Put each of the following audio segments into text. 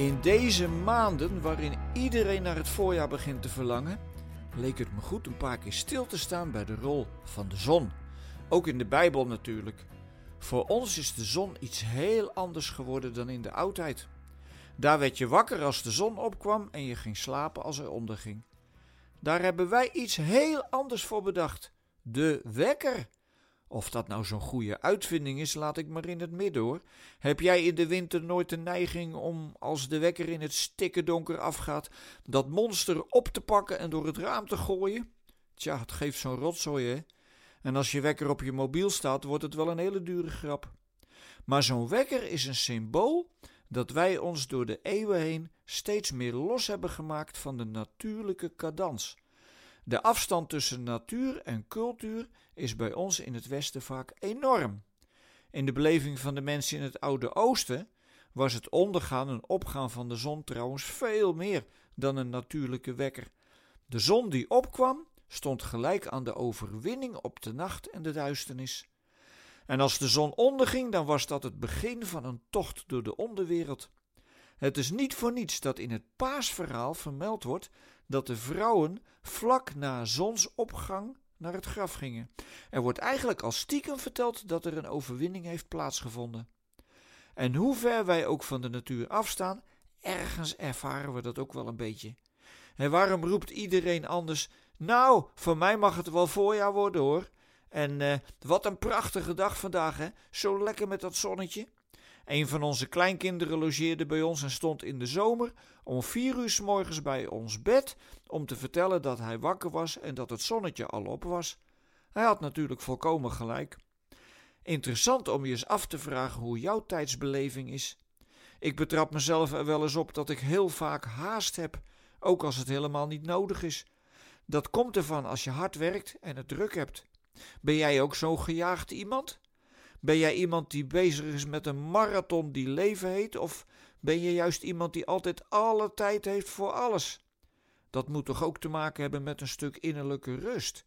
In deze maanden waarin iedereen naar het voorjaar begint te verlangen, leek het me goed een paar keer stil te staan bij de rol van de zon. Ook in de Bijbel natuurlijk. Voor ons is de zon iets heel anders geworden dan in de oudheid. Daar werd je wakker als de zon opkwam en je ging slapen als er onderging. Daar hebben wij iets heel anders voor bedacht: de wekker. Of dat nou zo'n goede uitvinding is, laat ik maar in het midden hoor. Heb jij in de winter nooit de neiging om, als de wekker in het stikke donker afgaat, dat monster op te pakken en door het raam te gooien? Tja, het geeft zo'n rotzooi hè. En als je wekker op je mobiel staat, wordt het wel een hele dure grap. Maar zo'n wekker is een symbool dat wij ons door de eeuwen heen steeds meer los hebben gemaakt van de natuurlijke cadans. De afstand tussen natuur en cultuur is bij ons in het Westen vaak enorm. In de beleving van de mensen in het Oude Oosten was het ondergaan en opgaan van de zon trouwens veel meer dan een natuurlijke wekker. De zon die opkwam stond gelijk aan de overwinning op de nacht en de duisternis. En als de zon onderging, dan was dat het begin van een tocht door de onderwereld. Het is niet voor niets dat in het paasverhaal vermeld wordt dat de vrouwen vlak na zonsopgang naar het graf gingen. Er wordt eigenlijk al stiekem verteld dat er een overwinning heeft plaatsgevonden. En hoe ver wij ook van de natuur afstaan, ergens ervaren we dat ook wel een beetje. En waarom roept iedereen anders: Nou, voor mij mag het wel voorjaar worden hoor. En uh, wat een prachtige dag vandaag, hè? Zo lekker met dat zonnetje. Een van onze kleinkinderen logeerde bij ons en stond in de zomer om vier uur s morgens bij ons bed om te vertellen dat hij wakker was en dat het zonnetje al op was. Hij had natuurlijk volkomen gelijk. Interessant om je eens af te vragen hoe jouw tijdsbeleving is. Ik betrap mezelf er wel eens op dat ik heel vaak haast heb, ook als het helemaal niet nodig is. Dat komt ervan als je hard werkt en het druk hebt. Ben jij ook zo'n gejaagd iemand? Ben jij iemand die bezig is met een marathon die leven heet? Of ben je juist iemand die altijd alle tijd heeft voor alles? Dat moet toch ook te maken hebben met een stuk innerlijke rust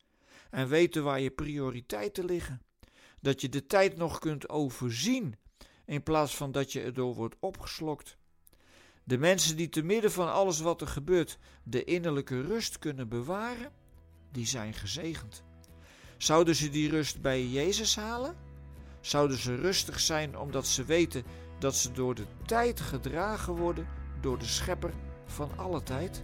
en weten waar je prioriteiten liggen. Dat je de tijd nog kunt overzien in plaats van dat je erdoor wordt opgeslokt. De mensen die te midden van alles wat er gebeurt de innerlijke rust kunnen bewaren, die zijn gezegend. Zouden ze die rust bij Jezus halen? Zouden ze rustig zijn omdat ze weten dat ze door de tijd gedragen worden door de schepper van alle tijd?